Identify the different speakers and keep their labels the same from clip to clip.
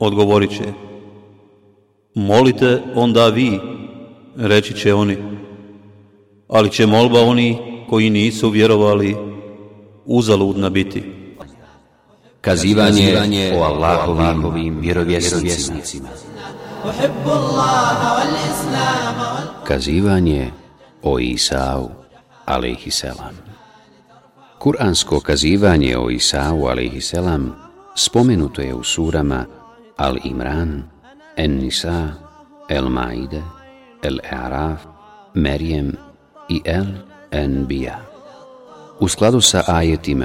Speaker 1: odgovorit će. Molite onda vi, reći će oni, ali će molba oni koji nisu vjerovali uzaludna biti. Kazivanje o Allahovim
Speaker 2: vjerovjesnicima. Kazivanje o Isau, alaihisselam. Kur'ansko kazivanje o Isau, alaihisselam, spomenuto je u surama Al-Imran, En-Nisa, El-Maide, El-Araf, Merijem i El-Enbija. U skladu sa ajetima,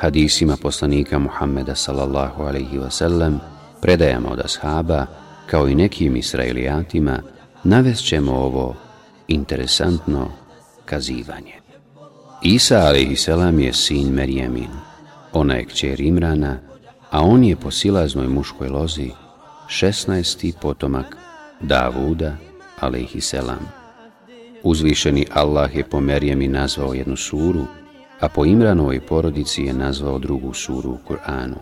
Speaker 2: hadisima poslanika Muhammeda sallallahu alaihi wasallam, predajama od ashaba, kao i nekim israelijatima, navest ćemo ovo interesantno kazivanje. Isa a.s. je sin Merijemin, ona je kćer Imrana, a on je po silaznoj muškoj lozi šestnaesti potomak Davuda, i Uzvišeni Allah je po Merijemi nazvao jednu suru, a po Imranovoj porodici je nazvao drugu suru u Kur'anu.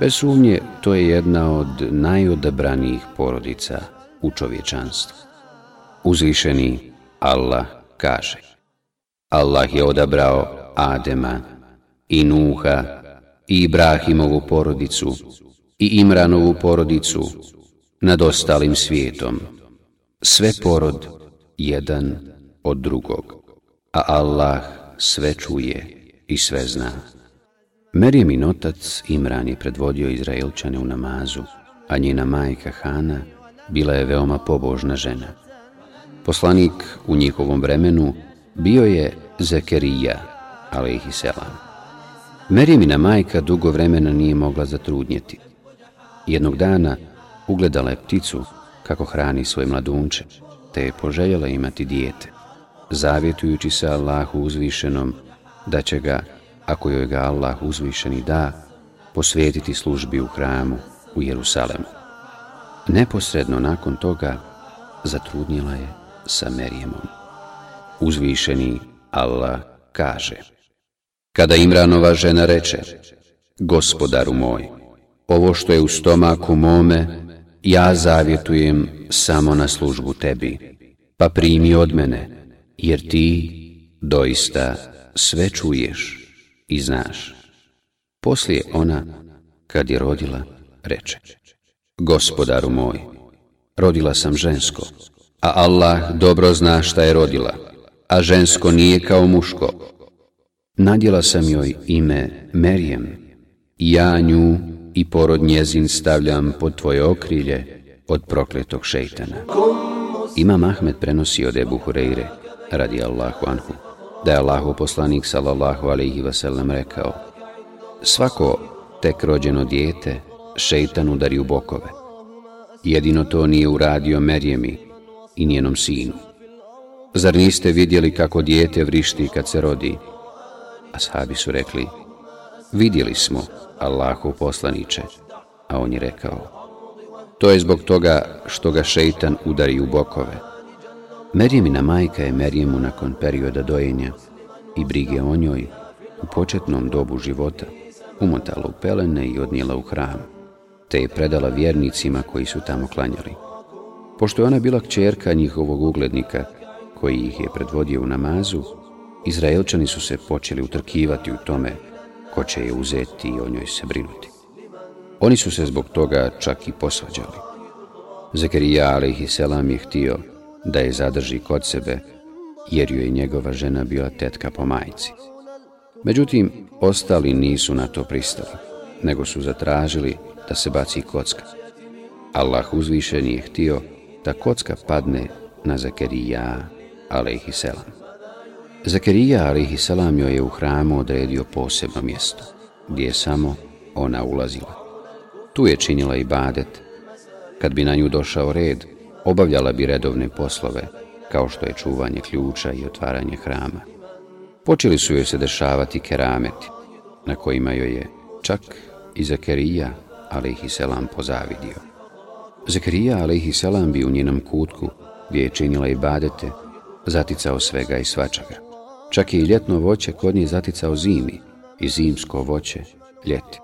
Speaker 2: Bez sumnje, to je jedna od najodabranijih porodica u čovječanstvu. Uzvišeni Allah kaže Allah je odabrao Adema i Nuha i Ibrahimovu porodicu i Imranovu porodicu nad ostalim svijetom. Sve porod jedan od drugog, a Allah sve čuje i sve zna. mi otac Imran je predvodio Izraelčane u namazu, a njena majka Hana bila je veoma pobožna žena. Poslanik u njihovom vremenu bio je Zekerija, i selam. Merijemina majka dugo vremena nije mogla zatrudnjeti. Jednog dana ugledala je pticu kako hrani svoje mladunče, te je poželjela imati dijete, zavjetujući se Allahu uzvišenom da će ga, ako joj ga Allah uzvišeni da, posvetiti službi u hramu u Jerusalemu. Neposredno nakon toga zatrudnjela je sa Merijemom. Uzvišeni Allah kaže kada Imranova žena reče, gospodaru moj, ovo što je u stomaku mome, ja zavjetujem samo na službu tebi, pa primi od mene, jer ti doista sve čuješ i znaš. Poslije ona, kad je rodila, reče, gospodaru moj, rodila sam žensko, a Allah dobro zna šta je rodila, a žensko nije kao muško, Nadjela sam joj ime Merijem, ja nju i porod njezin stavljam pod tvoje okrilje od prokletog šeitana. Ima Ahmed prenosi od Ebu Hureyre, radi Allahu anhu, da je Allahu poslanik sallallahu alaihi vasallam rekao Svako tek rođeno dijete šeitan udari u bokove. Jedino to nije uradio Merijemi i njenom sinu. Zar niste vidjeli kako dijete vrišti kad se rodi? ashabi su rekli, vidjeli smo Allahu poslaniče, a on je rekao, to je zbog toga što ga šeitan udari u bokove. Merjemina majka je Merjemu nakon perioda dojenja i brige o njoj u početnom dobu života umotala u pelene i odnijela u hram, te je predala vjernicima koji su tamo klanjali. Pošto je ona bila kćerka njihovog uglednika, koji ih je predvodio u namazu, Izraelčani su se počeli utrkivati u tome ko će je uzeti i o njoj se brinuti. Oni su se zbog toga čak i posvađali. i selam je htio da je zadrži kod sebe, jer joj je njegova žena bila tetka po majci. Međutim, ostali nisu na to pristali, nego su zatražili da se baci kocka. Allah uzvišen je htio da kocka padne na Zakarija alaihi selam. Zakarija alihi salam joj je u hramu odredio posebno mjesto, gdje je samo ona ulazila. Tu je činila i badet. Kad bi na nju došao red, obavljala bi redovne poslove, kao što je čuvanje ključa i otvaranje hrama. Počeli su joj se dešavati kerameti, na kojima joj je čak i Zakarija alihi pozavidio. Zakarija alihi salam bi u njenom kutku, gdje je činila i badete, zaticao svega i svačaga. Čak je i ljetno voće kod nje zaticao zimi i zimsko voće ljeti.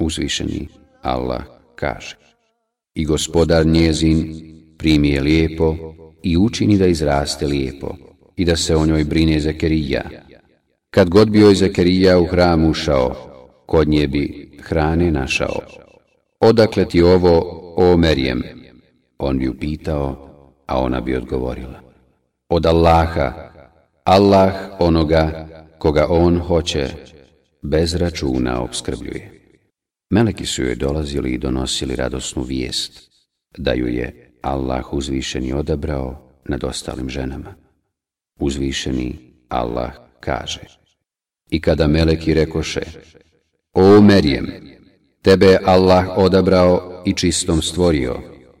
Speaker 2: Uzvišeni Allah kaže I gospodar njezin primi je lijepo i učini da izraste lijepo i da se o njoj brine Zekerija. Kad god bio je Zekerija u hram ušao, kod nje bi hrane našao. Odakle ti ovo, o Merijem? On bi upitao, a ona bi odgovorila. Od Allaha, Allah onoga koga on hoće, bez računa obskrbljuje. Meleki su joj dolazili i donosili radosnu vijest, da ju je Allah uzvišeni odabrao nad ostalim ženama. Uzvišeni Allah kaže. I kada Meleki rekoše, O Merijem, tebe je Allah odabrao i čistom stvorio,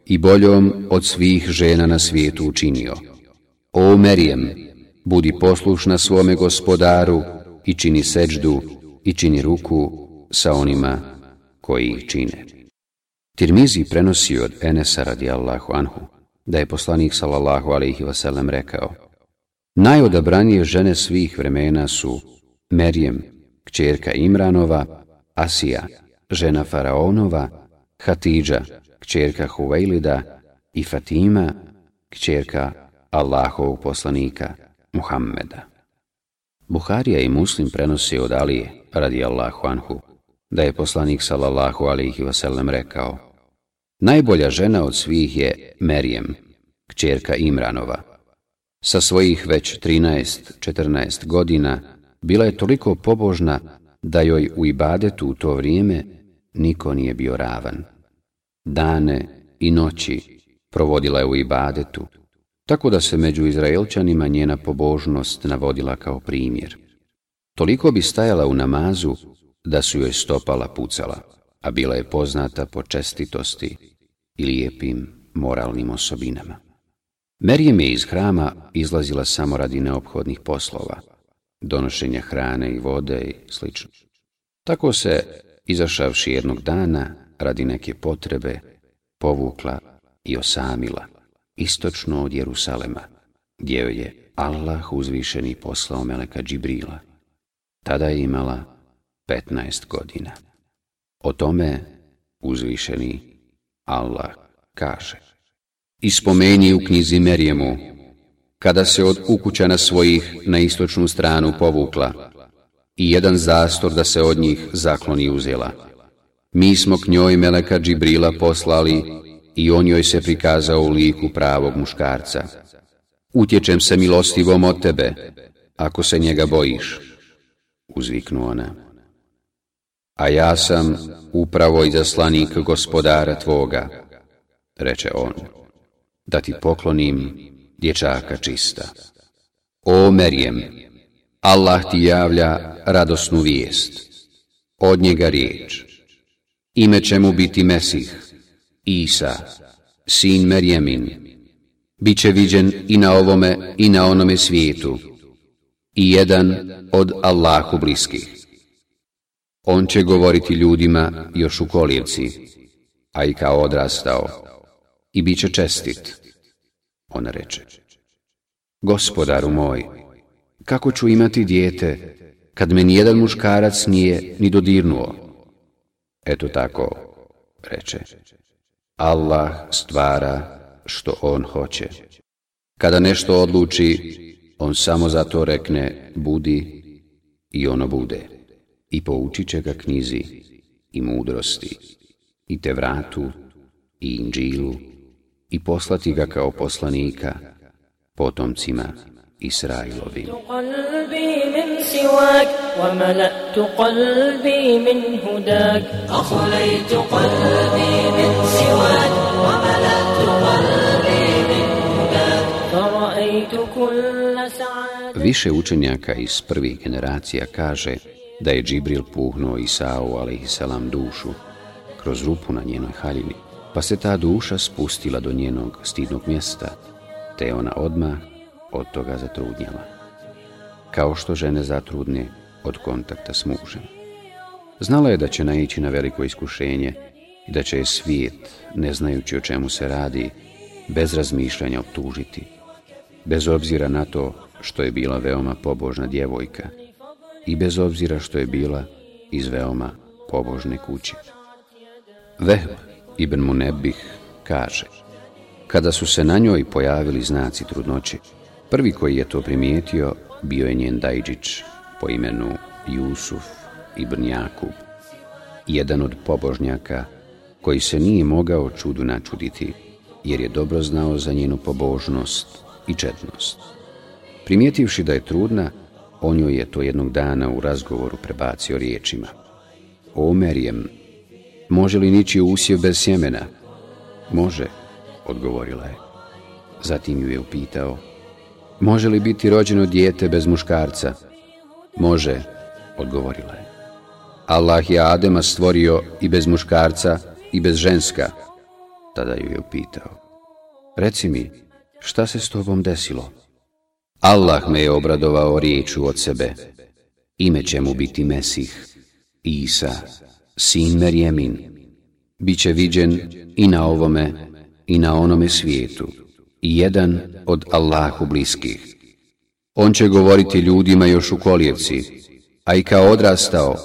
Speaker 2: i boljom od svih žena na svijetu učinio. O Merijem, budi poslušna svome gospodaru i čini seđdu i čini ruku sa onima koji ih čine. Tirmizi prenosi od Enesa radijallahu anhu da je poslanik sallallahu alaihi vasallam rekao Najodabranije žene svih vremena su Merijem, kćerka Imranova, Asija, žena Faraonova, Hatidža, kćerka Huvejlida i Fatima, kćerka Allahovog poslanika, Muhammeda. Buharija i Muslim prenosi od Alije, radi Allahu Anhu, da je poslanik sallallahu alihi vasallam rekao Najbolja žena od svih je Merijem, kćerka Imranova. Sa svojih već 13-14 godina bila je toliko pobožna da joj u Ibadetu u to vrijeme niko nije bio ravan. Dane i noći provodila je u Ibadetu, tako da se među Izraelčanima njena pobožnost navodila kao primjer. Toliko bi stajala u namazu da su joj stopala pucala, a bila je poznata po čestitosti i lijepim moralnim osobinama. Merijem je iz hrama izlazila samo radi neophodnih poslova, donošenja hrane i vode i sl. Tako se, izašavši jednog dana, radi neke potrebe, povukla i osamila, istočno od Jerusalema, gdje je Allah uzvišeni poslao Meleka Džibrila. Tada je imala 15 godina. O tome uzvišeni Allah kaže. spomeni u knjizi Merijemu, kada se od ukućana svojih na istočnu stranu povukla i jedan zastor da se od njih zakloni uzela. Mi smo k njoj Meleka Džibrila poslali i on joj se prikazao u liku pravog muškarca. Utječem se milostivom od tebe, ako se njega bojiš, uzviknu ona. A ja sam upravo i zaslanik gospodara tvoga, reče on, da ti poklonim dječaka čista. O Merijem, Allah ti javlja radosnu vijest, od njega riječ. Ime će mu biti Mesih, Isa, sin Merjemin, bit će viđen i na ovome i na onome svijetu, i jedan od Allahu bliskih. On će govoriti ljudima još u kolijevci, a i kao odrastao, i bit će čestit. On reče, gospodaru moj, kako ću imati dijete, kad me nijedan muškarac nije ni dodirnuo? Eto tako, reče, Allah stvara što On hoće. Kada nešto odluči, On samo zato rekne budi i ono bude. I poučit će ga knjizi i mudrosti i Tevratu i Inđilu i poslati ga kao poslanika potomcima Israilovim. Više učenjaka iz prvih generacija kaže da je Džibril puhnuo Isao Salam dušu kroz rupu na njenoj haljini, pa se ta duša spustila do njenog stidnog mjesta, te ona odmah od toga zatrudnjela, kao što žene zatrudne od kontakta s mužem. Znala je da će naići na veliko iskušenje i da će je svijet, ne znajući o čemu se radi, bez razmišljanja optužiti, bez obzira na to što je bila veoma pobožna djevojka i bez obzira što je bila iz veoma pobožne kuće. Vehm ibn Munebih kaže, kada su se na njoj pojavili znaci trudnoće, Prvi koji je to primijetio bio je njen Dajđić po imenu Jusuf i Jakub, jedan od pobožnjaka koji se nije mogao čudu načuditi, jer je dobro znao za njenu pobožnost i četnost. Primijetivši da je trudna, on joj je to jednog dana u razgovoru prebacio riječima. O Merijem, može li nići usjev bez sjemena? Može, odgovorila je. Zatim ju je upitao, Može li biti rođeno dijete bez muškarca? Može, odgovorila je. Allah je Adema stvorio i bez muškarca i bez ženska. Tada ju je pitao. Reci mi, šta se s tobom desilo? Allah me je obradovao riječu od sebe. Ime će mu biti Mesih, Isa, sin Merjemin. Biće viđen i na ovome i na onome svijetu. I jedan od Allahu bliskih. On će govoriti ljudima još u kolijevci, a i kao odrastao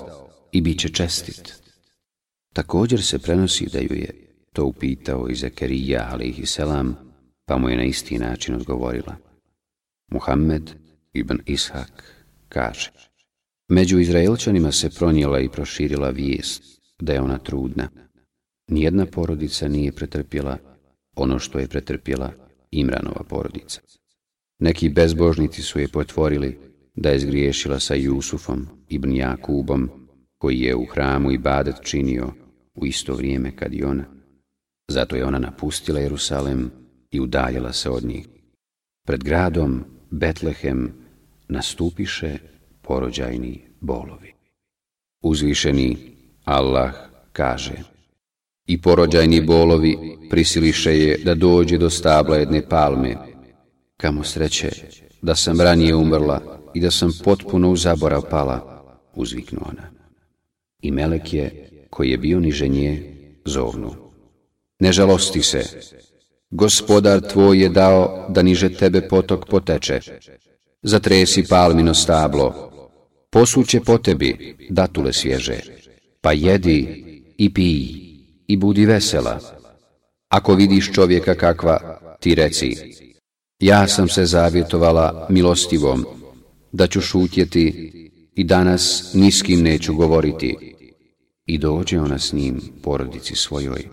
Speaker 2: i bit će čestit. Također se prenosi da ju je to upitao i Zakarija, i selam, pa mu je na isti način odgovorila. Muhammed ibn Ishak kaže Među Izraelčanima se pronijela i proširila vijest da je ona trudna. Nijedna porodica nije pretrpjela ono što je pretrpjela Imranova porodica. Neki bezbožnici su je potvorili da je zgriješila sa Jusufom ibn Jakubom, koji je u hramu i badet činio u isto vrijeme kad i ona. Zato je ona napustila Jerusalem i udaljila se od njih. Pred gradom Betlehem nastupiše porođajni bolovi. Uzvišeni Allah kaže i porođajni bolovi prisiliše je da dođe do stabla jedne palme. Kamo sreće da sam ranije umrla i da sam potpuno u zaborav pala, uzviknu ona. I Melek je, koji je bio niže nje, zovnu. Ne žalosti se, gospodar tvoj je dao da niže tebe potok poteče. Zatresi palmino stablo, posuće po tebi datule svježe, pa jedi i pij i budi vesela. Ako vidiš čovjeka kakva, ti reci, ja sam se zavjetovala milostivom, da ću šutjeti i danas ni s kim neću govoriti. I dođe ona s njim porodici svojoj,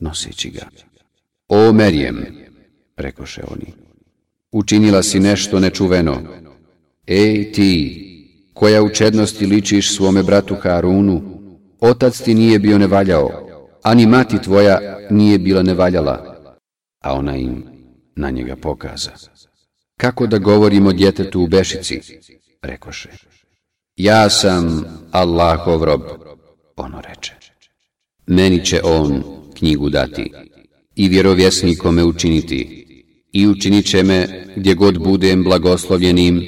Speaker 2: noseći ga. O Merijem, rekoše oni, učinila si nešto nečuveno. Ej ti, koja u čednosti ličiš svome bratu Harunu, otac ti nije bio nevaljao, a mati tvoja nije bila nevaljala, a ona im na njega pokaza. Kako da govorimo djetetu u Bešici, rekoše. Ja sam Allahov rob, ono reče. Meni će on knjigu dati i vjerovjesnikome učiniti i učinit će me gdje god budem blagoslovljenim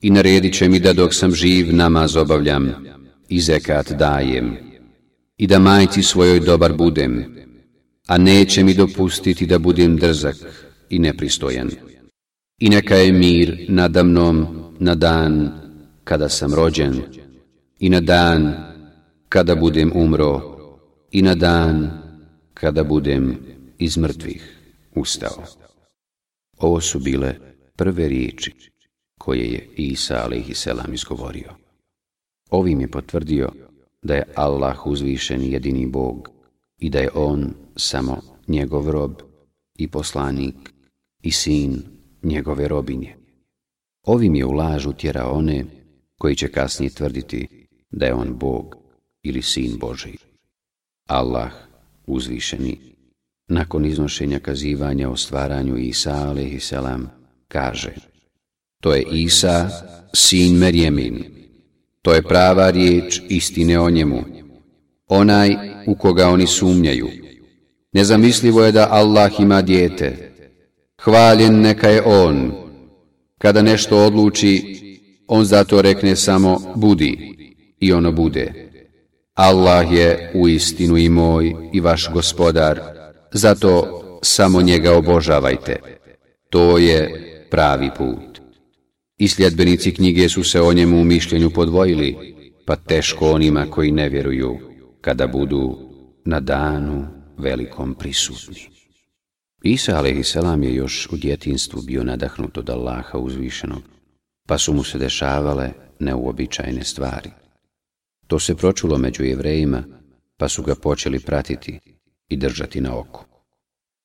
Speaker 2: i naredit će mi da dok sam živ namaz obavljam i zekat dajem i da majci svojoj dobar budem, a neće mi dopustiti da budem drzak i nepristojan. I neka je mir nadamnom na dan kada sam rođen i na dan kada budem umro i na dan kada budem iz mrtvih ustao. Ovo su bile prve riječi koje je Isa a.s. izgovorio. Ovim je potvrdio da je Allah uzvišen jedini Bog i da je On samo njegov rob i poslanik i sin njegove robinje. Ovim je u lažu tjera one koji će kasnije tvrditi da je on Bog ili sin Boži. Allah, uzvišeni, nakon iznošenja kazivanja o stvaranju Isa alaihi kaže To je Isa, sin Merjemin, to je prava riječ istine o njemu. Onaj u koga oni sumnjaju. Nezamislivo je da Allah ima dijete. Hvaljen neka je on. Kada nešto odluči, on zato rekne samo budi i ono bude. Allah je u istinu i moj i vaš gospodar, zato samo njega obožavajte. To je pravi put i sljedbenici knjige su se o njemu u mišljenju podvojili, pa teško onima koji ne vjeruju, kada budu na danu velikom prisutni. Isa a.s. je još u djetinstvu bio nadahnut od Allaha uzvišenog, pa su mu se dešavale neuobičajne stvari. To se pročulo među jevrejima, pa su ga počeli pratiti i držati na oku.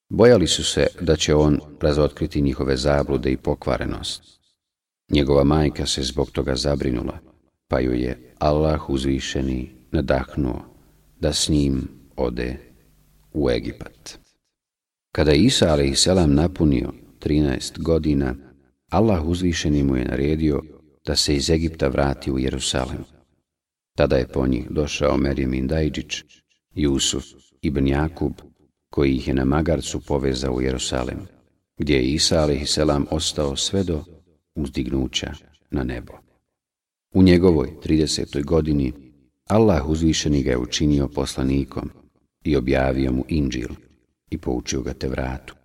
Speaker 2: Bojali su se da će on razotkriti njihove zablude i pokvarenost, Njegova majka se zbog toga zabrinula, pa ju je Allah uzvišeni nadahnuo da s njim ode u Egipat. Kada je Isa a.s. napunio 13 godina, Allah uzvišeni mu je naredio da se iz Egipta vrati u Jerusalem. Tada je po njih došao Merimin Dajđić, Jusuf i Jakub, koji ih je na magarcu povezao u Jerusalem, gdje je Isa a.s. ostao sve do uzdignuća na nebo. U njegovoj 30. godini Allah uzvišeni ga je učinio poslanikom i objavio mu inđil i poučio ga te vratu.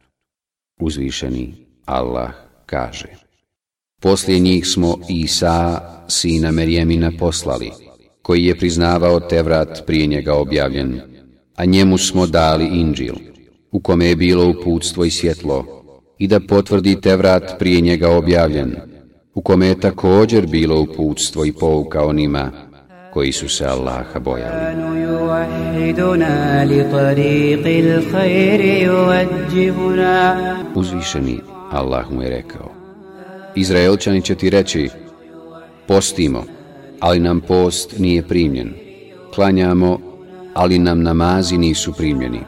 Speaker 2: Uzvišeni Allah kaže Poslije njih smo Isa, sina Merjemina, poslali, koji je priznavao Tevrat prije njega objavljen, a njemu smo dali inđil, u kome je bilo uputstvo i svjetlo, i da potvrdi vrat prije njega objavljen, u kome je također bilo uputstvo i pouka onima koji su se Allaha bojali. Uzvišeni Allah mu je rekao, Izraelčani će ti reći, postimo, ali nam post nije primljen, klanjamo, ali nam namazi nisu primljeni,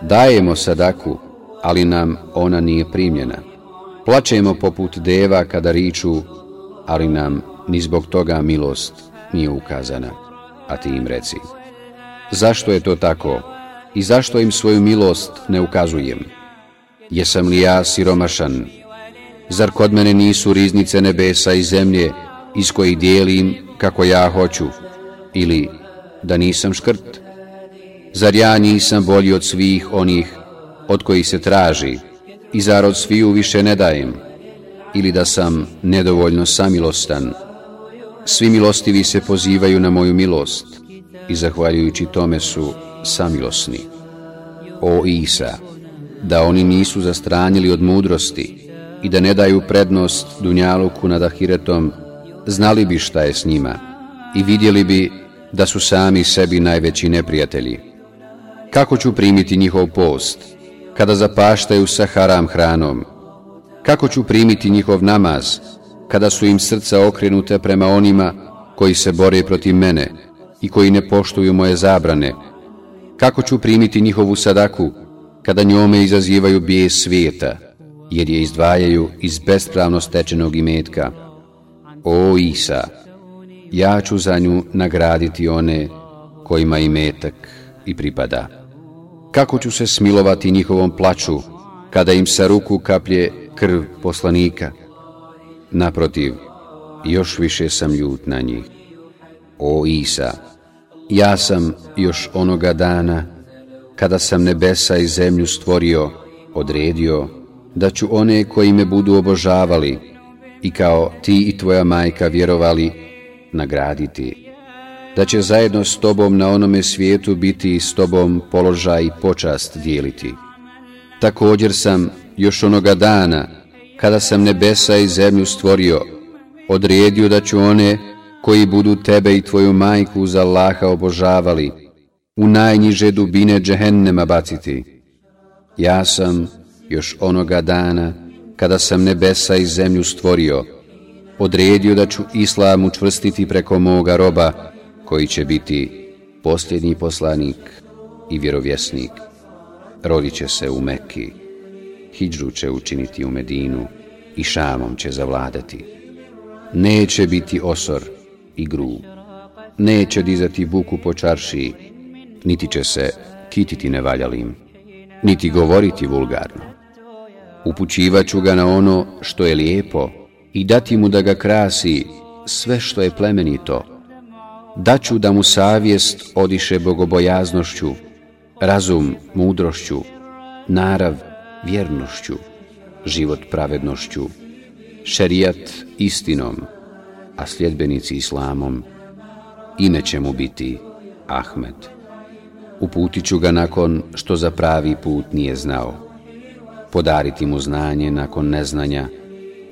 Speaker 2: dajemo sadaku, ali nam ona nije primljena. Plačemo poput deva kada riču, ali nam ni zbog toga milost nije ukazana. A ti im reci, zašto je to tako i zašto im svoju milost ne ukazujem? Jesam li ja siromašan? Zar kod mene nisu riznice nebesa i zemlje iz kojih dijelim kako ja hoću? Ili da nisam škrt? Zar ja nisam bolji od svih onih od kojih se traži i zarod sviju više ne dajem, ili da sam nedovoljno samilostan. Svi milostivi se pozivaju na moju milost i zahvaljujući tome su samilosni. O Isa, da oni nisu zastranjili od mudrosti i da ne daju prednost Dunjaluku nad Ahiretom, znali bi šta je s njima i vidjeli bi da su sami sebi najveći neprijatelji. Kako ću primiti njihov post? kada zapaštaju sa haram hranom? Kako ću primiti njihov namaz, kada su im srca okrenute prema onima koji se bore protiv mene i koji ne poštuju moje zabrane? Kako ću primiti njihovu sadaku, kada njome izazivaju bijes svijeta, jer je izdvajaju iz bespravno stečenog imetka? O Isa, ja ću za nju nagraditi one kojima imetak i pripada kako ću se smilovati njihovom plaću, kada im sa ruku kaplje krv poslanika. Naprotiv, još više sam ljut na njih. O Isa, ja sam još onoga dana, kada sam nebesa i zemlju stvorio, odredio, da ću one koji me budu obožavali i kao ti i tvoja majka vjerovali, nagraditi da će zajedno s tobom na onome svijetu biti s tobom položaj i počast dijeliti. Također sam još onoga dana, kada sam nebesa i zemlju stvorio, odredio da ću one koji budu tebe i tvoju majku za Allaha obožavali, u najniže dubine džehennema baciti. Ja sam još onoga dana, kada sam nebesa i zemlju stvorio, odredio da ću Islam učvrstiti preko moga roba, koji će biti posljednji poslanik i vjerovjesnik. Rodit će se u Mekki, Hidžu će učiniti u Medinu i Šamom će zavladati. Neće biti osor i grub, neće dizati buku po čarši, niti će se kititi nevaljalim, niti govoriti vulgarno. Upućivaću ga na ono što je lijepo i dati mu da ga krasi sve što je plemenito daću da mu savjest odiše bogobojaznošću, razum mudrošću, narav vjernošću, život pravednošću, šerijat istinom, a sljedbenici islamom, i neće mu biti Ahmed. Uputit ću ga nakon što za pravi put nije znao, podariti mu znanje nakon neznanja,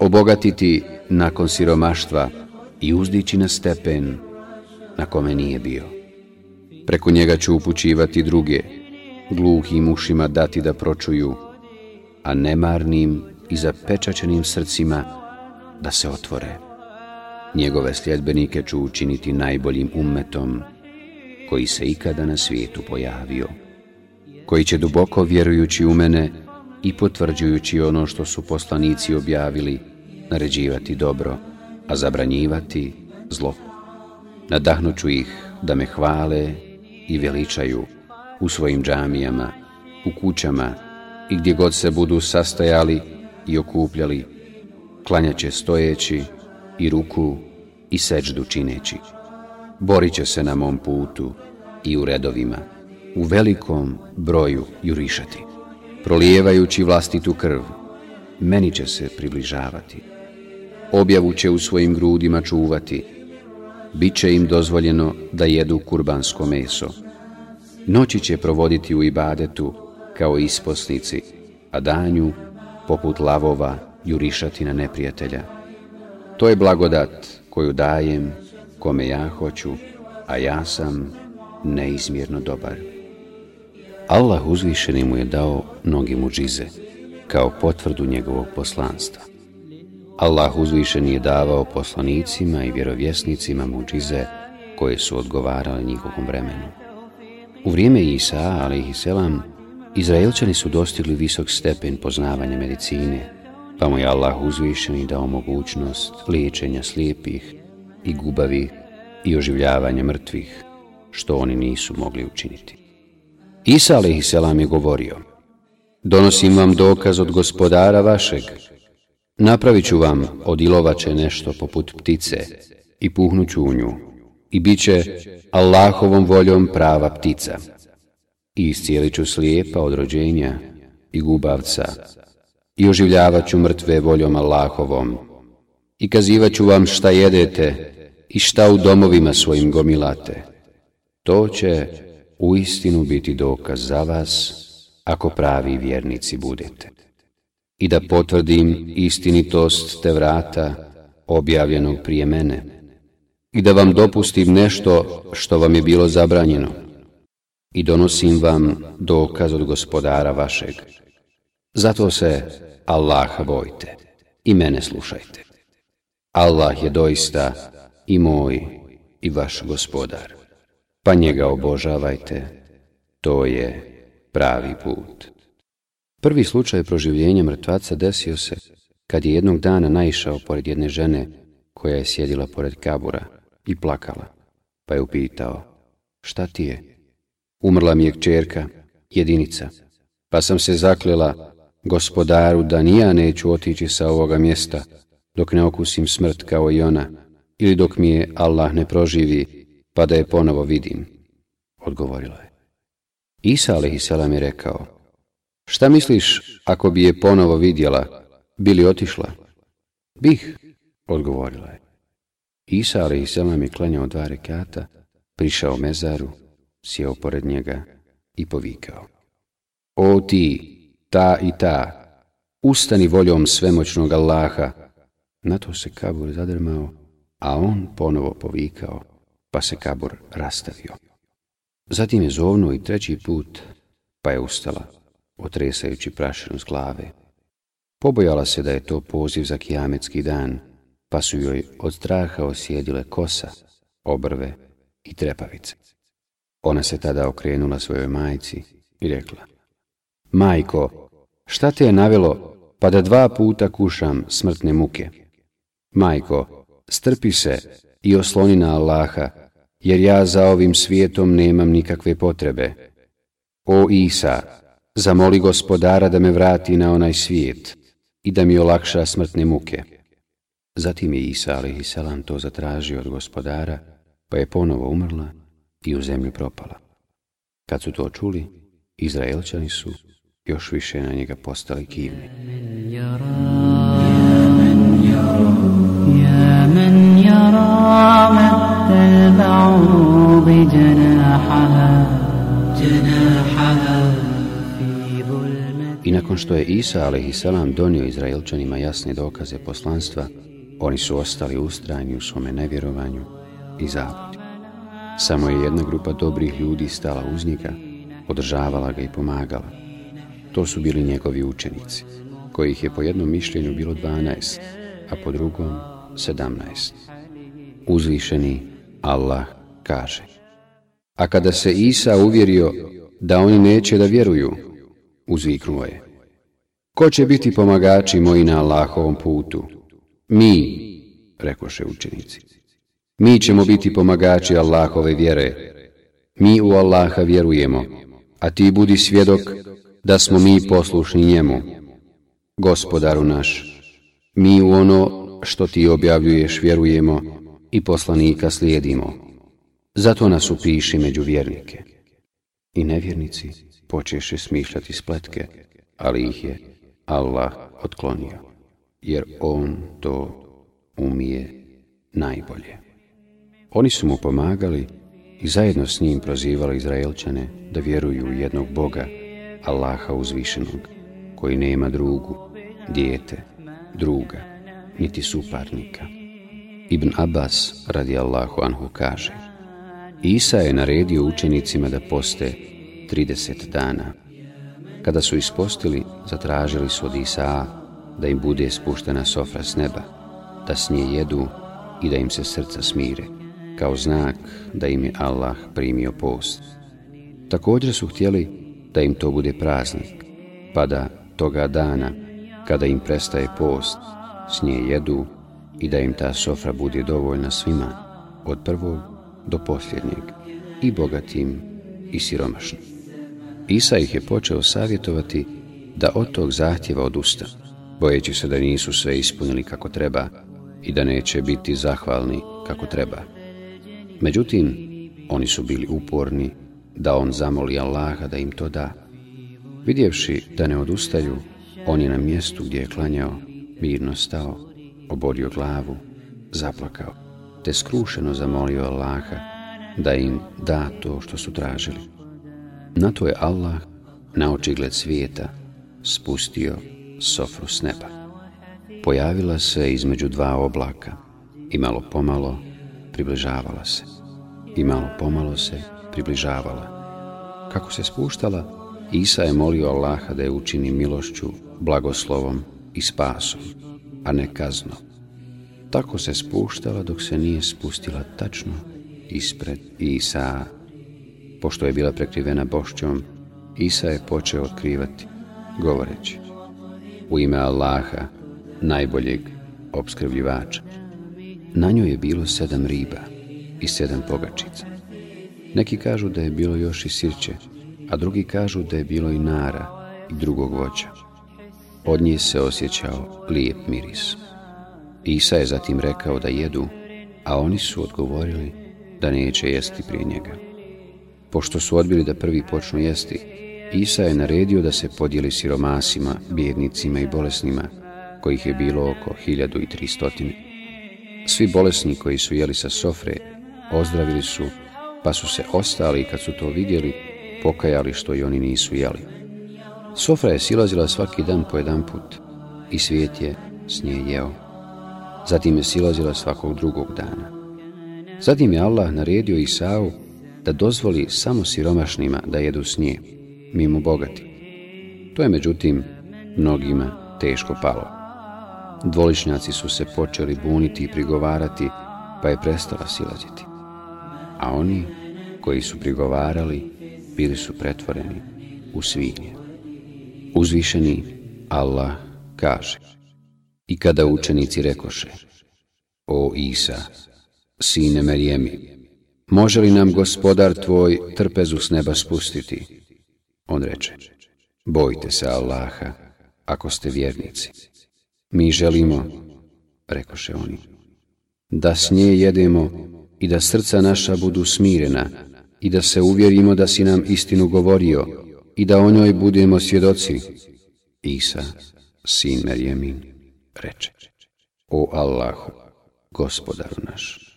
Speaker 2: obogatiti nakon siromaštva i uzdići na stepen na kome nije bio. Preko njega ću upućivati druge, gluhim ušima dati da pročuju, a nemarnim i zapečačenim srcima da se otvore. Njegove sljedbenike ću učiniti najboljim umetom koji se ikada na svijetu pojavio, koji će duboko vjerujući u mene i potvrđujući ono što su poslanici objavili, naređivati dobro, a zabranjivati zlo nadahnuću ih da me hvale i veličaju u svojim džamijama, u kućama i gdje god se budu sastajali i okupljali, klanjaće stojeći i ruku i seđdu čineći. Borit će se na mom putu i u redovima, u velikom broju jurišati, prolijevajući vlastitu krv, meni će se približavati. Objavu će u svojim grudima čuvati, bit će im dozvoljeno da jedu kurbansko meso. Noći će provoditi u ibadetu kao isposnici, a danju, poput lavova, jurišati na neprijatelja. To je blagodat koju dajem kome ja hoću, a ja sam neizmjerno dobar. Allah uzvišeni mu je dao mnogi muđize, kao potvrdu njegovog poslanstva. Allah uzvišen je davao poslanicima i vjerovjesnicima muđize koje su odgovarale njihovom vremenu. U vrijeme Isa, a.s., Izraelčani su dostigli visok stepen poznavanja medicine, pa mu je Allah uzvišen i dao mogućnost liječenja slijepih i gubavi i oživljavanja mrtvih, što oni nisu mogli učiniti. Isa a.s. je govorio, Donosim vam dokaz od gospodara vašeg, Napravit ću vam od ilovače nešto poput ptice i puhnuću u nju i bit će Allahovom voljom prava ptica. I iscijelit ću slijepa od rođenja i gubavca i oživljavat ću mrtve voljom Allahovom i kazivat ću vam šta jedete i šta u domovima svojim gomilate. To će u istinu biti dokaz za vas ako pravi vjernici budete i da potvrdim istinitost te vrata objavljenog prije mene i da vam dopustim nešto što vam je bilo zabranjeno i donosim vam dokaz od gospodara vašeg. Zato se Allaha bojte i mene slušajte. Allah je doista i moj i vaš gospodar, pa njega obožavajte, to je pravi put. Prvi slučaj proživljenja mrtvaca desio se kad je jednog dana naišao pored jedne žene koja je sjedila pored kabura i plakala, pa je upitao, šta ti je? Umrla mi je kćerka, jedinica, pa sam se zaklila gospodaru da nija ja neću otići sa ovoga mjesta dok ne okusim smrt kao i ona ili dok mi je Allah ne proživi pa da je ponovo vidim, odgovorila je. Isa Hisala je rekao, Šta misliš ako bi je ponovo vidjela, bili otišla? Bih, odgovorila je. Isa ali selam je klanjao dva rekata, prišao mezaru, sjeo pored njega i povikao. O ti, ta i ta, ustani voljom svemoćnog Allaha. Na to se kabur zadrmao, a on ponovo povikao, pa se kabur rastavio. Zatim je zovnuo i treći put, pa je ustala otresajući prašinu s glave. Pobojala se da je to poziv za kijametski dan, pa su joj od straha osjedile kosa, obrve i trepavice. Ona se tada okrenula svojoj majci i rekla Majko, šta te je navelo pa da dva puta kušam smrtne muke? Majko, strpi se i osloni na Allaha, jer ja za ovim svijetom nemam nikakve potrebe. O Isa, zamoli gospodara da me vrati na onaj svijet i da mi olakša smrtne muke. Zatim je Isa a.s. to zatražio od gospodara, pa je ponovo umrla i u zemlju propala. Kad su to čuli, Izraelčani su još više na njega postali kivni. nakon što je Isa a.s. donio Izraelčanima jasne dokaze poslanstva, oni su ostali ustrajni u svome nevjerovanju i zabludi. Samo je jedna grupa dobrih ljudi stala uz njega, podržavala ga i pomagala. To su bili njegovi učenici, kojih je po jednom mišljenju bilo 12, a po drugom 17. Uzvišeni Allah kaže. A kada se Isa uvjerio da oni neće da vjeruju, uzviknuo je. Ko će biti pomagači moji na Allahovom putu? Mi, rekoše učenici. Mi ćemo biti pomagači Allahove vjere. Mi u Allaha vjerujemo, a ti budi svjedok da smo mi poslušni njemu. Gospodaru naš, mi u ono što ti objavljuješ vjerujemo i poslanika slijedimo. Zato nas upiši među vjernike. I nevjernici počeše smišljati spletke, ali ih je Allah otklonio, jer on to umije najbolje. Oni su mu pomagali i zajedno s njim prozivali Izraelčane da vjeruju u jednog Boga, Allaha uzvišenog, koji nema drugu, dijete, druga, niti suparnika. Ibn Abbas radi Allahu anhu kaže Isa je naredio učenicima da poste 30 dana. Kada su ispostili, zatražili su od Isa, da im bude spuštena sofra s neba, da s nje jedu i da im se srca smire, kao znak da im je Allah primio post. Također su htjeli da im to bude praznik, pa da toga dana, kada im prestaje post, s nje jedu i da im ta sofra bude dovoljna svima, od prvog do posljednjeg, i bogatim i siromašnim. Isa ih je počeo savjetovati da od tog zahtjeva odusta, bojeći se da nisu sve ispunili kako treba i da neće biti zahvalni kako treba. Međutim, oni su bili uporni da on zamoli Allaha da im to da. Vidjevši da ne odustaju, on je na mjestu gdje je klanjao, mirno stao, oborio glavu, zaplakao, te skrušeno zamolio Allaha da im da to što su tražili. Na to je Allah, na očigled svijeta, spustio sofru s neba. Pojavila se između dva oblaka i malo pomalo približavala se. I malo pomalo se približavala. Kako se spuštala, Isa je molio Allaha da je učini milošću, blagoslovom i spasom, a ne kaznom. Tako se spuštala dok se nije spustila tačno ispred Isa pošto je bila prekrivena bošćom, Isa je počeo otkrivati, govoreći u ime Allaha, najboljeg obskrbljivača. Na njoj je bilo sedam riba i sedam pogačica. Neki kažu da je bilo još i sirće, a drugi kažu da je bilo i nara i drugog voća. Od nje se osjećao lijep miris. Isa je zatim rekao da jedu, a oni su odgovorili da neće jesti prije njega. Pošto su odbili da prvi počnu jesti, Isa je naredio da se podijeli siromasima, bjednicima i bolesnima, kojih je bilo oko 1300. Svi bolesni koji su jeli sa sofre ozdravili su, pa su se ostali kad su to vidjeli, pokajali što i oni nisu jeli. Sofra je silazila svaki dan po jedan put i svijet je s nje jeo. Zatim je silazila svakog drugog dana. Zatim je Allah naredio Isau da dozvoli samo siromašnima da jedu s nje, mimo bogati. To je međutim mnogima teško palo. Dvolišnjaci su se počeli buniti i prigovarati, pa je prestala silaziti. A oni koji su prigovarali bili su pretvoreni u svinje. Uzvišeni Allah kaže I kada učenici rekoše O Isa, sine Merijemi, Može li nam gospodar tvoj trpezu s neba spustiti? On reče, bojte se Allaha, ako ste vjernici. Mi želimo, rekoše oni, da s nje jedemo i da srca naša budu smirena i da se uvjerimo da si nam istinu govorio i da o njoj budemo svjedoci. Isa, sin Merjemin, reče, o Allahu, gospodaru naš.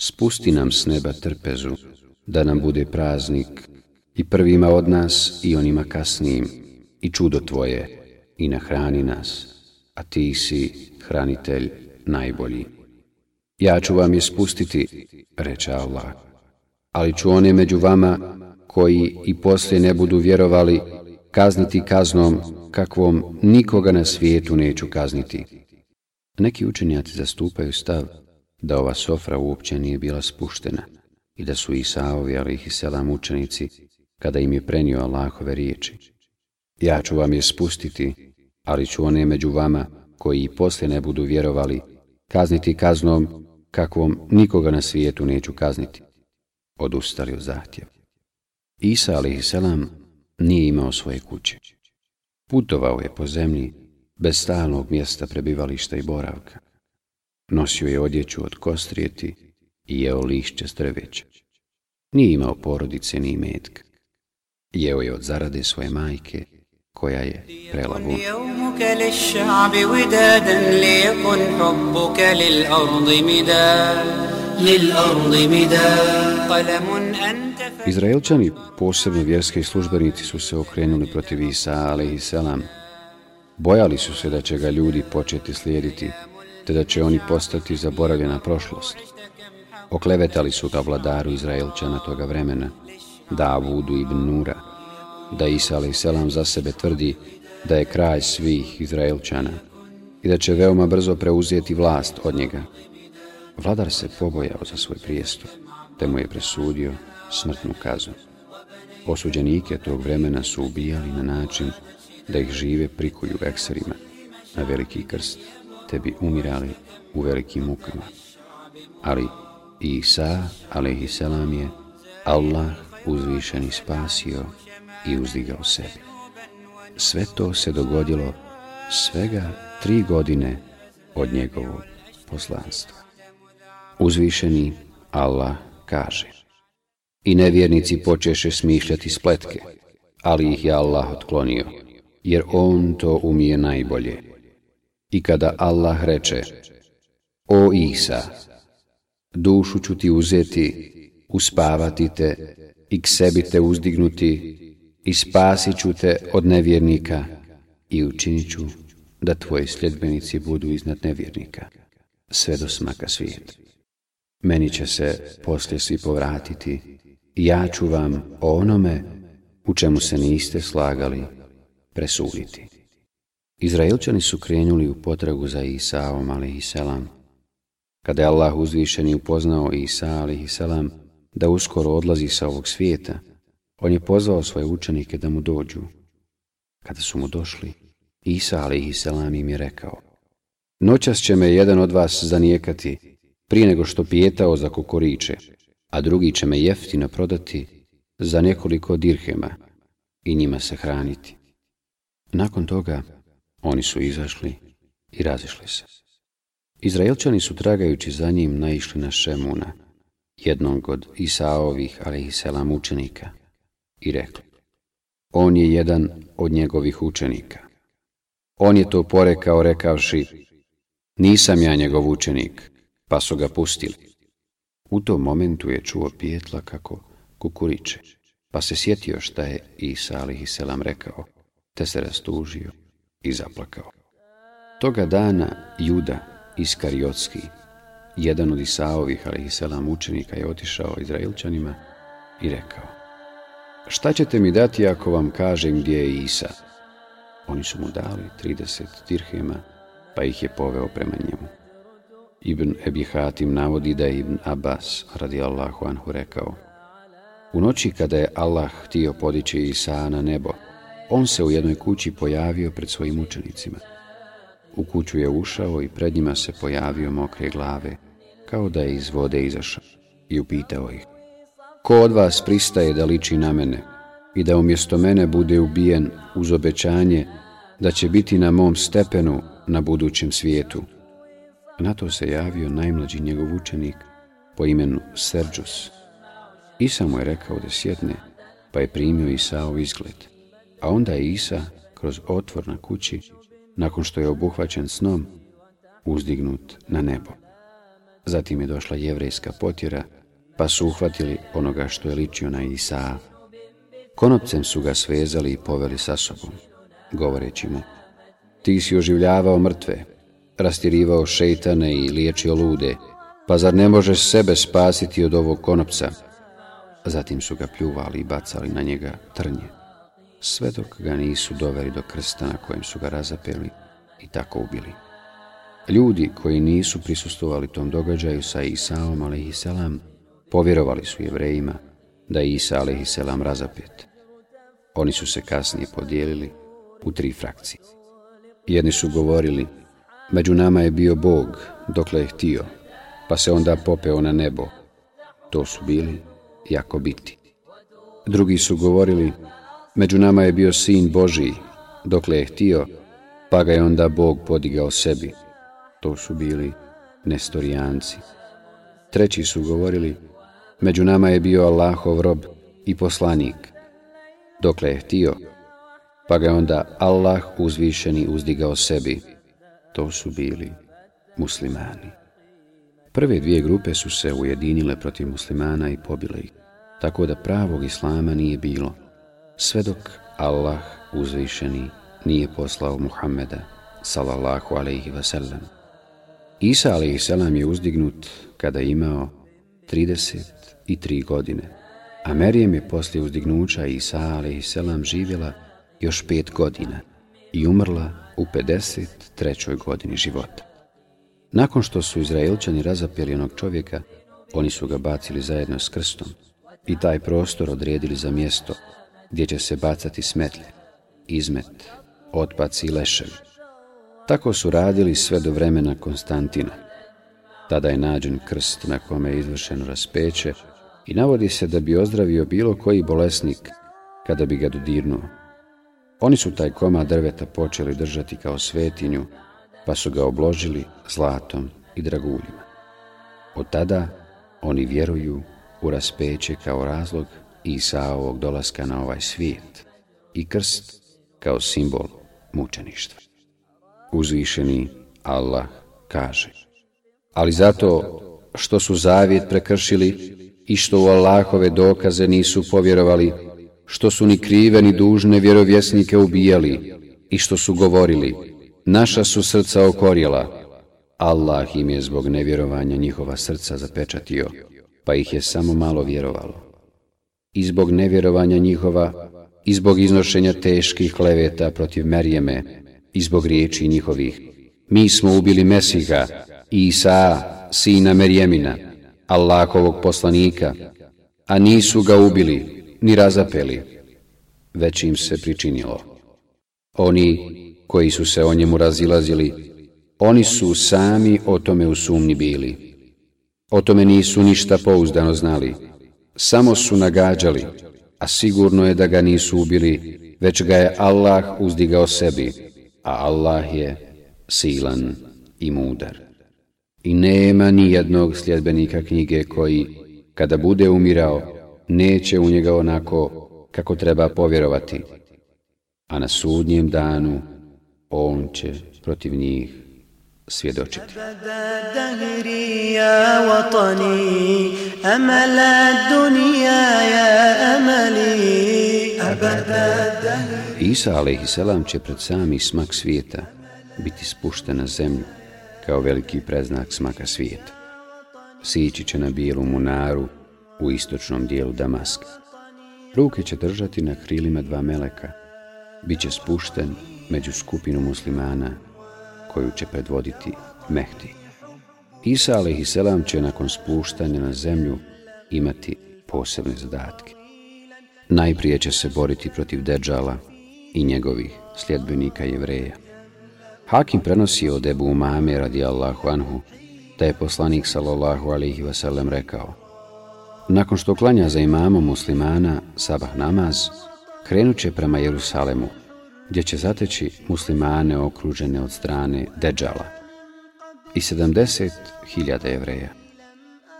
Speaker 2: Spusti nam s neba trpezu, da nam bude praznik i prvima od nas i onima kasnijim, i čudo Tvoje, i nahrani nas, a Ti si hranitelj najbolji. Ja ću vam je spustiti, reče Allah, ali ću one među vama koji i poslije ne budu vjerovali kazniti kaznom kakvom nikoga na svijetu neću kazniti. Neki učenjaci zastupaju stav da ova sofra uopće nije bila spuštena i da su Isaovi, ali i selam učenici, kada im je prenio Allahove riječi. Ja ću vam je spustiti, ali ću one među vama, koji i poslije ne budu vjerovali, kazniti kaznom kakvom nikoga na svijetu neću kazniti. Odustali od zahtjeva. Isa selam nije imao svoje kuće. Putovao je po zemlji bez stalnog mjesta prebivališta i boravka. Nosio je odjeću od kostrijeti i jeo lišće s Nije imao porodice ni metka. Jeo je od zarade svoje majke, koja je prelavu. Izraelčani, posebno vjerski službenici, su se okrenuli protiv Isa, ali i selam. Bojali su se da će ga ljudi početi slijediti, te da će oni postati zaboravljena prošlost. Oklevetali su ga vladaru Izraelčana toga vremena, Davudu ibn Nura, da Isa selam za sebe tvrdi da je kraj svih Izraelčana i da će veoma brzo preuzeti vlast od njega. Vladar se pobojao za svoj prijestup, te mu je presudio smrtnu kazu. Osuđenike tog vremena su ubijali na način da ih žive prikuju ekserima na veliki krst te bi umirali u velikim mukama. Ali Isa, selam je, Allah uzvišeni spasio i uzdigao sebi. Sve to se dogodilo svega tri godine od njegovog poslanstva. Uzvišeni Allah kaže I nevjernici počeše smišljati spletke, ali ih je Allah otklonio, jer On to umije najbolje. I kada Allah reče, O Isa, dušu ću ti uzeti, uspavati te i k sebi te uzdignuti i spasit ću te od nevjernika i učinit ću da tvoji sljedbenici budu iznad nevjernika, sve do smaka svijet. Meni će se poslije svi povratiti i ja ću vam o onome u čemu se niste slagali presuditi. Izraelčani su krenuli u potragu za Isaom a.s. Kada je Allah uzvišeni upoznao Isa a.s. da uskoro odlazi sa ovog svijeta, on je pozvao svoje učenike da mu dođu. Kada su mu došli, Isa a.s. im je rekao Noćas će me jedan od vas zanijekati prije nego što pijetao za kokoriče, a drugi će me jeftino prodati za nekoliko dirhema i njima se hraniti. Nakon toga oni su izašli i razišli se. Izraelčani su tragajući za njim naišli na Šemuna, jednog od Isaovih, ali i selam učenika, i rekli, on je jedan od njegovih učenika. On je to porekao rekavši, nisam ja njegov učenik, pa su ga pustili. U tom momentu je čuo pijetla kako kukuriče, pa se sjetio šta je Isa alihi selam rekao, te se rastužio i zaplakao. Toga dana Juda Iskariotski, jedan od Isaovih, ali i selam učenika, je otišao Izraelčanima i rekao Šta ćete mi dati ako vam kažem gdje je Isa? Oni su mu dali 30 dirhema, pa ih je poveo prema njemu. Ibn Ebi Hatim navodi da je Ibn Abbas radi Allahu Anhu rekao U noći kada je Allah htio podići Isa na nebo, on se u jednoj kući pojavio pred svojim učenicima. U kuću je ušao i pred njima se pojavio mokre glave, kao da je iz vode izašao, i upitao ih. Ko od vas pristaje da liči na mene i da umjesto mene bude ubijen uz obećanje da će biti na mom stepenu na budućem svijetu? Na to se javio najmlađi njegov učenik po imenu Serđus. Isa mu je rekao da sjedne, pa je primio Isao izgled a onda je Isa kroz otvor na kući, nakon što je obuhvaćen snom, uzdignut na nebo. Zatim je došla jevrejska potjera, pa su uhvatili onoga što je ličio na Isa. Konopcem su ga svezali i poveli sa sobom, govoreći mu, ti si oživljavao mrtve, rastirivao šeitane i liječio lude, pa zar ne možeš sebe spasiti od ovog konopca? Zatim su ga pljuvali i bacali na njega trnje sve dok ga nisu doveli do krsta na kojem su ga razapeli i tako ubili. Ljudi koji nisu prisustovali tom događaju sa Isaom a.s. povjerovali su jevrejima da je Isa a.s. razapet. Oni su se kasnije podijelili u tri frakcije. Jedni su govorili, među nama je bio Bog dokle je htio, pa se onda popeo na nebo. To su bili jako biti. Drugi su govorili, Među nama je bio sin Božiji, dokle je htio, pa ga je onda Bog podigao sebi. To su bili nestorijanci. Treći su govorili, među nama je bio Allahov rob i poslanik, dokle je htio, pa ga je onda Allah uzvišeni uzdigao sebi. To su bili muslimani. Prve dvije grupe su se ujedinile protiv muslimana i pobile ih, tako da pravog islama nije bilo sve dok Allah uzvišeni nije poslao Muhammeda sallallahu alaihi wasallam. Isa alaihi salam je uzdignut kada je imao 33 godine, a Merijem je poslije uzdignuća Isa alaihi salam živjela još pet godina i umrla u 53. godini života. Nakon što su Izraelčani razapjeli onog čovjeka, oni su ga bacili zajedno s krstom i taj prostor odredili za mjesto gdje će se bacati smetlje, izmet, otpaci i leševi. Tako su radili sve do vremena Konstantina. Tada je nađen krst na kome je izvršeno raspeće i navodi se da bi ozdravio bilo koji bolesnik kada bi ga dodirnuo. Oni su taj koma drveta počeli držati kao svetinju, pa su ga obložili zlatom i draguljima. Od tada oni vjeruju u raspeće kao razlog ovog dolaska na ovaj svijet i krst kao simbol mučeništva. Uzvišeni Allah kaže Ali zato što su zavjet prekršili i što u Allahove dokaze nisu povjerovali, što su ni krive ni dužne vjerovjesnike ubijali i što su govorili, naša su srca okorjela, Allah im je zbog nevjerovanja njihova srca zapečatio, pa ih je samo malo vjerovalo i zbog nevjerovanja njihova, i zbog iznošenja teških kleveta protiv Merijeme, i zbog riječi njihovih. Mi smo ubili Mesiha, Isa, sina Merijemina, Allahovog poslanika, a nisu ga ubili, ni razapeli, već im se pričinilo. Oni koji su se o njemu razilazili, oni su sami o tome u bili. O tome nisu ništa pouzdano znali samo su nagađali, a sigurno je da ga nisu ubili, već ga je Allah uzdigao sebi, a Allah je silan i mudar. I nema ni jednog sljedbenika knjige koji, kada bude umirao, neće u njega onako kako treba povjerovati, a na sudnjem danu on će protiv njih svjedočiti. Isa a.s. će pred sami smak svijeta biti spušten na zemlju kao veliki preznak smaka svijeta. Sići će na bijelu munaru u istočnom dijelu Damaska. Ruke će držati na krilima dva meleka. Biće spušten među skupinu muslimana koju će predvoditi Mehdi. Isa a.s. će nakon spuštanja na zemlju imati posebne zadatke. Najprije će se boriti protiv Deđala i njegovih sljedbenika jevreja. Hakim prenosi od Ebu Umame radi Allahu Anhu da je poslanik sallallahu alaihi vasallam rekao Nakon što klanja za imamo muslimana sabah namaz, krenut će prema Jerusalemu, gdje će zateći muslimane okružene od strane Deđala i 70.000 jevreja.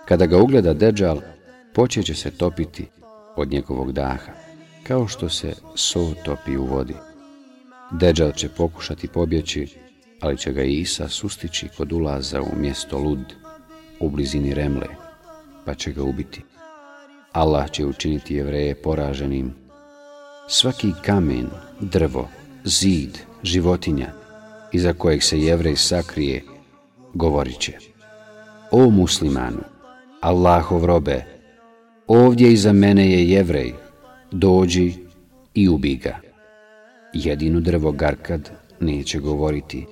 Speaker 2: Kada ga ugleda Deđal, počet se topiti od njegovog daha, kao što se so topi u vodi. Deđal će pokušati pobjeći, ali će ga Isa sustići kod ulaza u mjesto Lud, u blizini Remle, pa će ga ubiti. Allah će učiniti jevreje poraženim. Svaki kamen, drvo zid životinja iza kojeg se jevrej sakrije, govorit će O muslimanu, Allahov robe, ovdje iza mene je jevrej, dođi i ubiga. ga. Jedino drvo Garkad neće govoriti,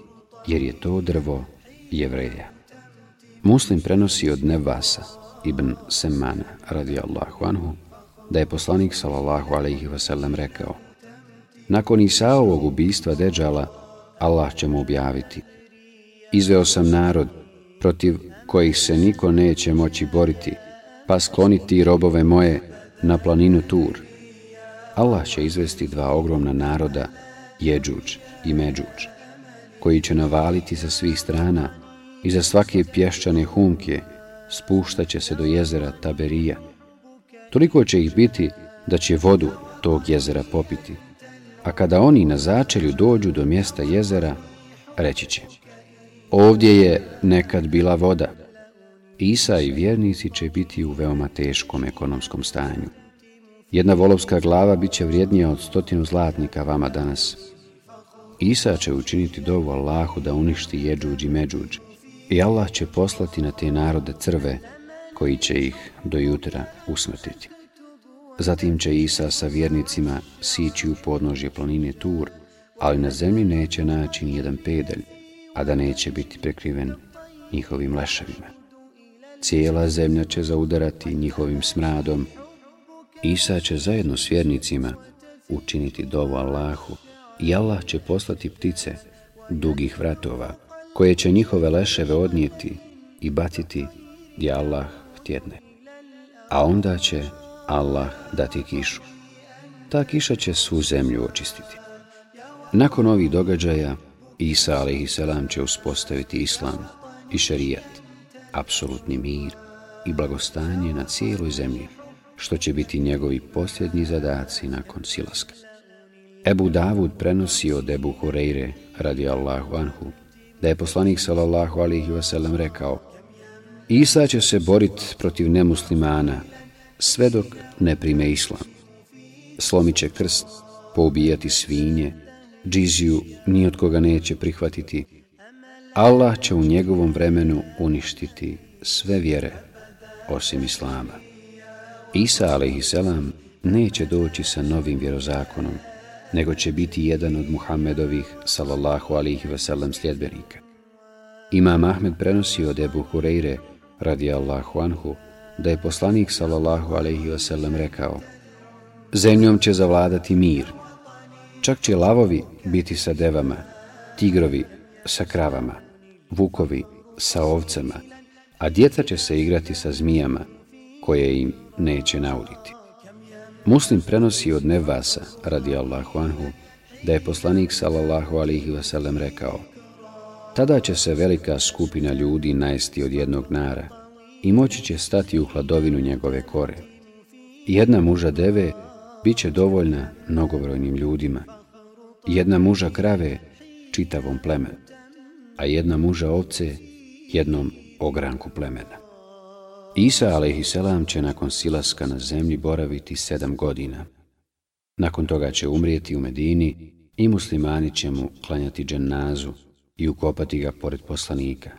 Speaker 2: jer je to drvo jevreja. Muslim prenosi od Nevasa, ibn Semana, radijallahu anhu, da je poslanik sallallahu alaihi wasallam rekao nakon Isaovog ubistva Deđala, Allah će mu objaviti. Izveo sam narod protiv kojih se niko neće moći boriti, pa skloniti robove moje na planinu Tur. Allah će izvesti dva ogromna naroda, Jeđuč i Međuč, koji će navaliti sa svih strana i za svake pješčane humke spuštaće se do jezera Taberija. Toliko će ih biti da će vodu tog jezera popiti a kada oni na začelju dođu do mjesta jezera, reći će Ovdje je nekad bila voda. Isa i vjernici će biti u veoma teškom ekonomskom stanju. Jedna volovska glava bit će vrijednija od stotinu zlatnika vama danas. Isa će učiniti dovu Allahu da uništi jeđuđ i međuđ i Allah će poslati na te narode crve koji će ih do jutra usmrtiti. Zatim će Isa sa vjernicima sići u podnožje planine Tur, ali na zemlji neće naći ni jedan pedelj, a da neće biti prekriven njihovim leševima. Cijela zemlja će zaudarati njihovim smradom. Isa će zajedno s vjernicima učiniti dovo Allahu i Allah će poslati ptice dugih vratova, koje će njihove leševe odnijeti i baciti gdje Allah htjedne. A onda će Allah dati kišu. Ta kiša će svu zemlju očistiti. Nakon ovih događaja, Isa a.s. će uspostaviti islam i šerijat, apsolutni mir i blagostanje na cijeloj zemlji, što će biti njegovi posljednji zadaci nakon silaska. Ebu Davud prenosi od Ebu Hureyre, radi Allahu anhu, da je poslanik s.a.v. rekao Isa će se boriti protiv nemuslimana sve dok ne prime islam. Slomit će krst, poubijati svinje, džiziju ni od koga neće prihvatiti. Allah će u njegovom vremenu uništiti sve vjere, osim Islama. Isa a.s. neće doći sa novim vjerozakonom, nego će biti jedan od Muhammedovih sallallahu alihi wasallam sljedbenika. Imam Ahmed prenosi od Ebu Hureyre radi Allahu anhu da je poslanik sallallahu alaihi wasallam rekao Zemljom će zavladati mir. Čak će lavovi biti sa devama, tigrovi sa kravama, vukovi sa ovcama, a djeca će se igrati sa zmijama koje im neće nauditi. Muslim prenosi od Nevasa, radi Allahu anhu, da je poslanik sallallahu alaihi wasallam rekao Tada će se velika skupina ljudi najsti od jednog nara, i moći će stati u hladovinu njegove kore. Jedna muža deve bit će dovoljna mnogobrojnim ljudima. Jedna muža krave čitavom plemenu, a jedna muža ovce jednom ogranku plemena. Isa a.s. će nakon silaska na zemlji boraviti sedam godina. Nakon toga će umrijeti u Medini i muslimani će mu klanjati dženazu i ukopati ga pored poslanika,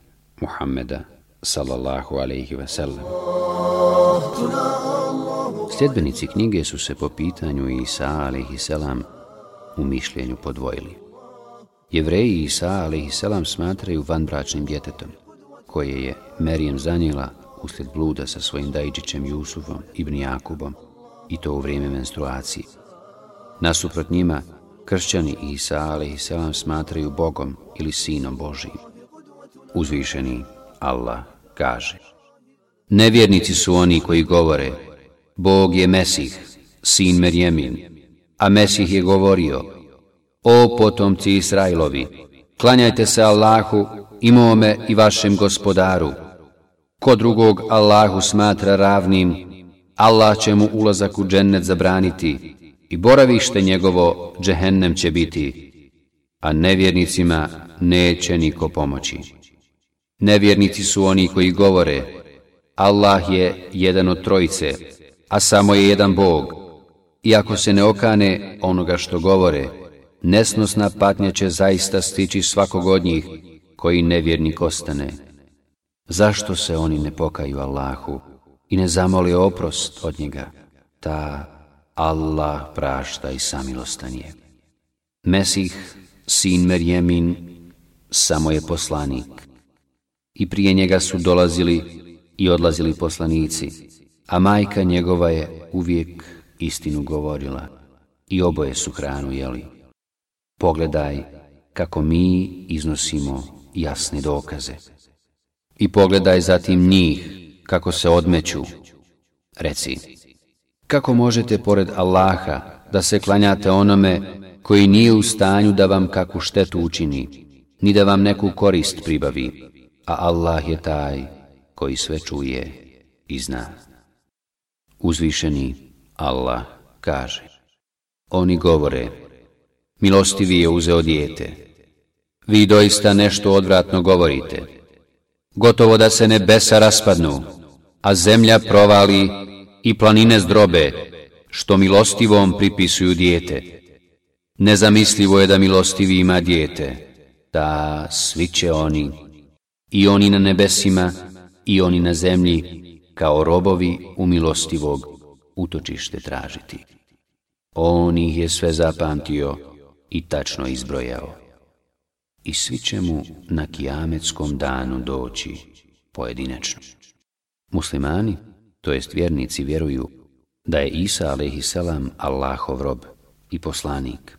Speaker 2: Muhammeda sallallahu alaihi sellem. Sljedbenici knjige su se po pitanju Isa alaihi selam u mišljenju podvojili. Jevreji Isa alaihi selam smatraju vanbračnim djetetom, koje je Merijem zanijela uslijed bluda sa svojim dajđićem Jusufom ibn Jakubom i to u vrijeme menstruacije. Nasuprot njima, kršćani Isa alaihi selam smatraju Bogom ili Sinom Božijim. Uzvišeni Allah kaže Nevjernici su oni koji govore Bog je Mesih, sin Merjemin, a Mesih je govorio O potomci Israilovi, klanjajte se Allahu, imome i vašem gospodaru. Ko drugog Allahu smatra ravnim, Allah će mu ulazak u džennet zabraniti i boravište njegovo džehennem će biti, a nevjernicima neće niko pomoći. Nevjernici su oni koji govore, Allah je jedan od trojice, a samo je jedan Bog. Iako se ne okane onoga što govore, nesnosna patnja će zaista stići svakog od njih koji nevjernik ostane. Zašto se oni ne pokaju Allahu i ne zamoli oprost od njega? Ta Allah prašta i samilostan je. Mesih, sin Merjemin, samo je poslanik i prije njega su dolazili i odlazili poslanici, a majka njegova je uvijek istinu govorila i oboje su hranu jeli. Pogledaj kako mi iznosimo jasne dokaze. I pogledaj zatim njih kako se odmeću. Reci, kako možete pored Allaha da se klanjate onome koji nije u stanju da vam kakvu štetu učini, ni da vam neku korist pribavi? a Allah je taj koji sve čuje i zna. Uzvišeni Allah kaže Oni govore Milostivi je uzeo dijete. Vi doista nešto odvratno govorite. Gotovo da se nebesa raspadnu, a zemlja provali i planine zdrobe, što milostivom pripisuju dijete. Nezamislivo je da milostivi ima dijete, da svi će oni i oni na nebesima i oni na zemlji, kao robovi u utočište tražiti. On ih je sve zapamtio i tačno izbrojao. I svi će mu na kijametskom danu doći pojedinačno. Muslimani, to jest vjernici, vjeruju da je Isa a.s. Allahov rob i poslanik,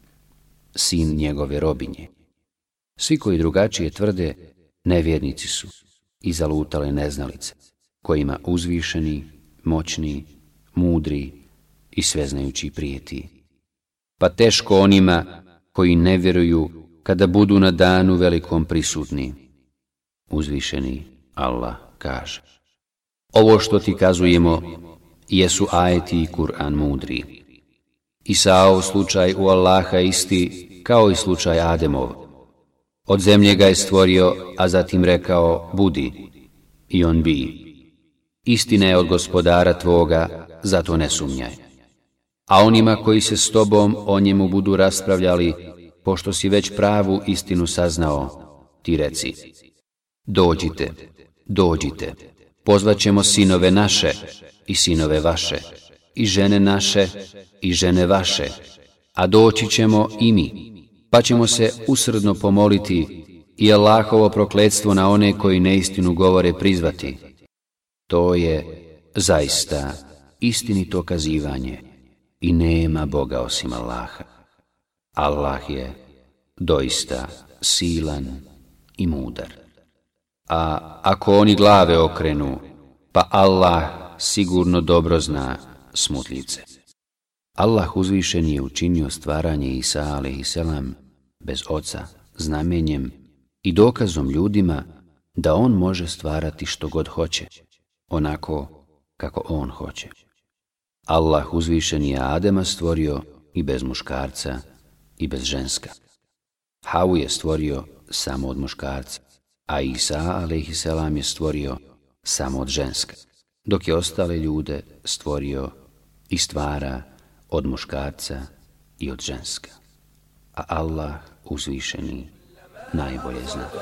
Speaker 2: sin njegove robinje. Svi koji drugačije tvrde Nevjernici su i zalutale neznalice, kojima uzvišeni, moćni, mudri i sveznajući prijeti. Pa teško onima koji ne vjeruju kada budu na danu velikom prisutni. Uzvišeni Allah kaže. Ovo što ti kazujemo jesu ajeti i Kur'an mudri. I Isao slučaj u Allaha isti kao i slučaj Ademov od zemlje ga je stvorio, a zatim rekao, budi, i on bi. Istina je od gospodara tvoga, zato ne sumnjaj. A onima koji se s tobom o njemu budu raspravljali, pošto si već pravu istinu saznao, ti reci, dođite, dođite, ćemo sinove naše i sinove vaše, i žene naše i žene vaše, a doći ćemo i mi pa ćemo se usredno pomoliti i Allahovo prokledstvo na one koji neistinu govore prizvati. To je zaista istinito kazivanje i nema Boga osim Allaha. Allah je doista silan i mudar. A ako oni glave okrenu, pa Allah sigurno dobro zna smutljice. Allah uzvišen je učinio stvaranje Isa Selam, bez oca, znamenjem i dokazom ljudima da on može stvarati što god hoće, onako kako on hoće. Allah uzvišen je Adema stvorio i bez muškarca i bez ženska. Havu je stvorio samo od muškarca, a Isa selam je stvorio samo od ženska, dok je ostale ljude stvorio i stvara od muškarca i od ženska. A Allah uzvišeni najbolje zna.